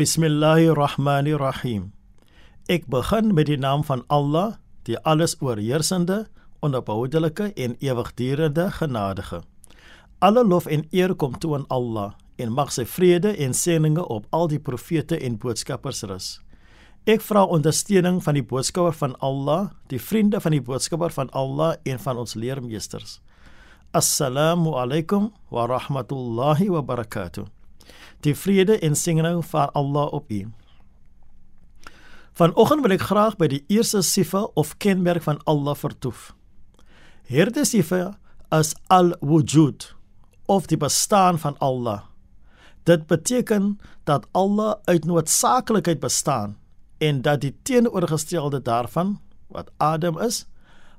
Bismillahirrahmanirrahim. Ek begin met die naam van Allah, die alles oorheersende, onverboudelike en ewigdurende genadige. Alle lof en eer kom toe aan Allah en mag sy vrede en seëninge op al die profete en boodskappers rus. Ek vra ondersteuning van die boodskapper van Allah, die vriende van die boodskapper van Allah en van ons leermeesters. Assalamu alaykum wa rahmatullahi wa barakatuh die vrede en seëning van Allah op u. Vanoggend wil ek graag by die eerste sifa of kenmerk van Allah vertoef. Hierdie sifa is al-wujud of die bestaan van Allah. Dit beteken dat Allah uit noodsaaklikheid bestaan en dat die teenoorgestelde daarvan wat Adam is,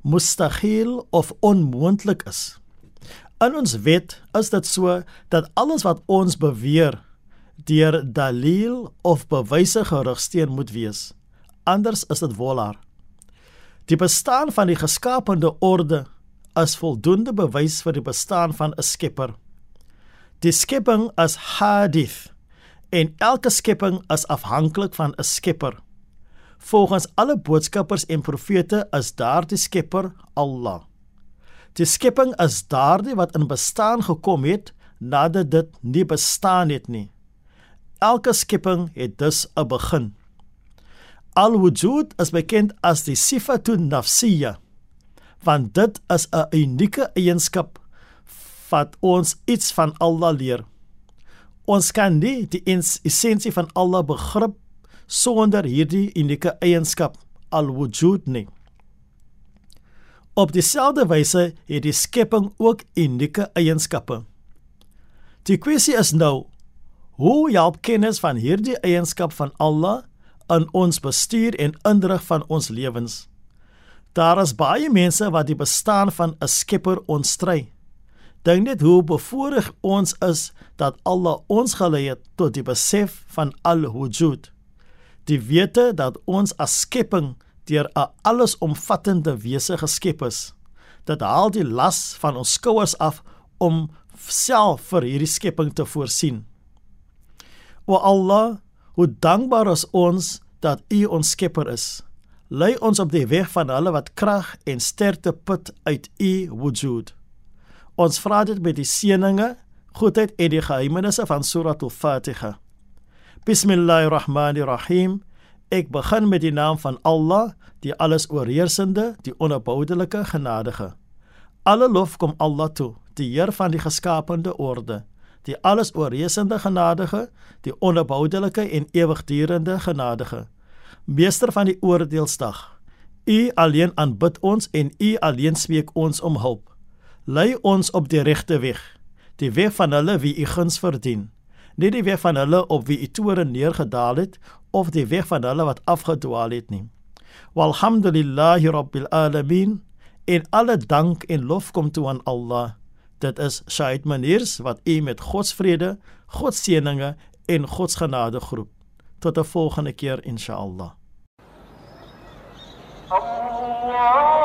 mustahil of onmoontlik is. In ons wet is dit so dat alles wat ons beweer deur dalil of bewyse gerigsteen moet wees. Anders is dit wolaar. Die bestaan van die geskaapte orde is voldoende bewys vir die bestaan van 'n skepper. Die skepping is hadith en elke skepping is afhanklik van 'n skepper. Volgens alle boodskappers en profete is daardie skepper Allah. Die skepping is daardie wat in bestaan gekom het nadat dit nie bestaan het nie. Elke skepping het dus 'n begin. Al-wujud is bekend as die sifatun nafsiyya, want dit is 'n unieke eienskap wat ons iets van Allah leer. Ons kan nie die essensie van Allah begrip sonder hierdie unieke eienskap al-wujud nie. Op dieselfde wyse het die skepping ook unieke eienskappe. Die kwessie is nou Hoe help kennis van hierdie eienskap van Allah in ons bestuur en indrig van ons lewens? Daar is baie mense wat die bestaan van 'n Skepper ontstry. Dink net hoe bevoorreg ons is dat Allah ons gelei het tot die besef van al-wujud. Die wete dat ons as skepping deur 'n allesomvattende wese geskep is. Dit haal die las van ons skouers af om self vir hierdie skepping te voorsien. O Allah, hoe dankbaar is ons dat U ons Skepper is. Lei ons op die weg van hulle wat krag en sterkte put uit U wujud. Ons vra dit met die seëninge, goedheid en die geheimenisse van Surah Al-Fatiha. Bismillahirrahmanirrahim. Ek begin met die naam van Allah, die alles oorheersende, die onverboudelike genadige. Alle lof kom Allah toe, die Heer van die geskaapte orde die alles oorheersende genadige, die onverboudelike en ewigdurende genadige, meester van die oordeelsdag. U alleen aanbid ons en u alleen smeek ons om hulp. Lei ons op die regte weg, die weg van hulle wie u guns verdien, nie die weg van hulle op wie u toorn neergedaal het of die weg van hulle wat afgedwaal het nie. Walhamdulillahi rabbil alamin. In alle dank en lof kom toe aan Allah. Dit is Shaid Maniers wat u met God se vrede, God se seëninge en God se genade groet. Tot 'n volgende keer inshallah. Allah